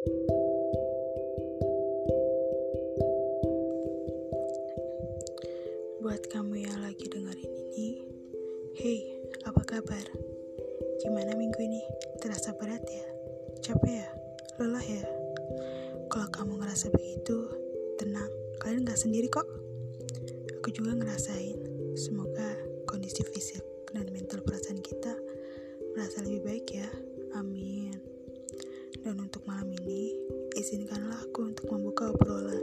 Buat kamu yang lagi dengerin ini, hey, apa kabar? Gimana minggu ini? Terasa berat ya? Capek ya? Lelah ya? Kalau kamu ngerasa begitu, tenang, kalian gak sendiri kok. Aku juga ngerasain. Semoga kondisi fisik dan mental malam ini, izinkanlah aku untuk membuka obrolan.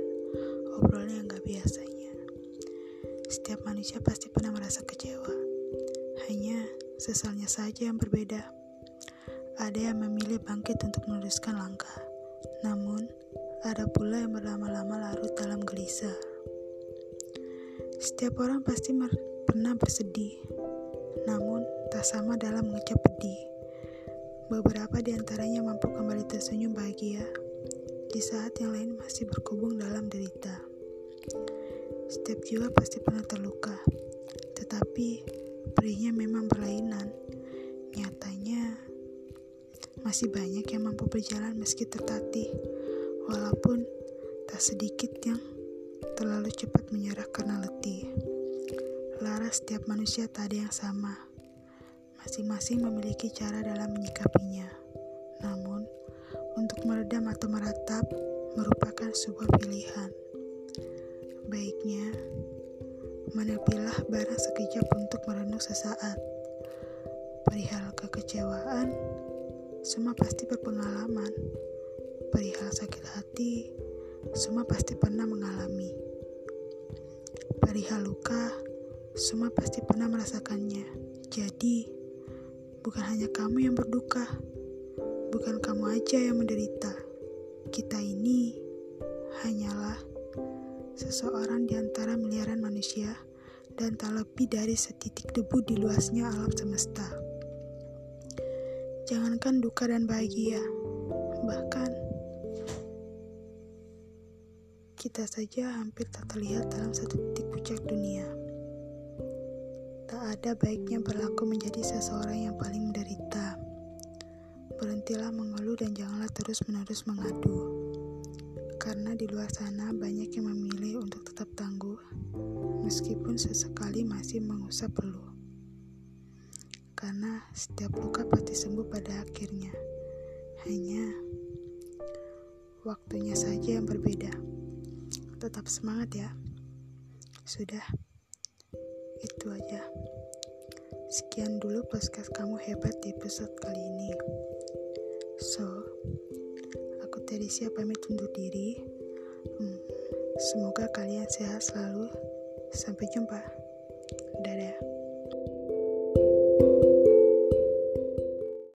Obrolan yang gak biasanya. Setiap manusia pasti pernah merasa kecewa. Hanya sesalnya saja yang berbeda. Ada yang memilih bangkit untuk meneruskan langkah. Namun, ada pula yang berlama-lama larut dalam gelisah. Setiap orang pasti pernah bersedih, namun tak sama dalam mengecap pedih. Beberapa di antaranya mampu kembali tersenyum bahagia, di saat yang lain masih berkubung dalam derita. Setiap jiwa pasti pernah terluka, tetapi perihnya memang berlainan. Nyatanya, masih banyak yang mampu berjalan meski tertatih, walaupun tak sedikit yang terlalu cepat menyerah karena letih. Laras setiap manusia tak ada yang sama Masing-masing memiliki cara dalam menyikapinya. Namun, untuk meredam atau meratap merupakan sebuah pilihan. Baiknya, menepilah barang sekejap untuk merenung sesaat. Perihal kekecewaan, semua pasti berpengalaman. Perihal sakit hati, semua pasti pernah mengalami. Perihal luka, semua pasti pernah merasakannya. Jadi, Bukan hanya kamu yang berduka, bukan kamu aja yang menderita. Kita ini hanyalah seseorang di antara miliaran manusia dan tak lebih dari setitik debu di luasnya alam semesta. Jangankan duka dan bahagia, bahkan kita saja hampir tak terlihat dalam satu titik puncak dunia ada baiknya berlaku menjadi seseorang yang paling menderita. Berhentilah mengeluh dan janganlah terus-menerus mengadu. Karena di luar sana banyak yang memilih untuk tetap tangguh, meskipun sesekali masih mengusap peluh. Karena setiap luka pasti sembuh pada akhirnya. Hanya waktunya saja yang berbeda. Tetap semangat ya. Sudah. Itu aja. Sekian dulu podcast kamu hebat di episode kali ini. So, aku Teresia pamit undur diri. Hmm, semoga kalian sehat selalu. Sampai jumpa. Dadah.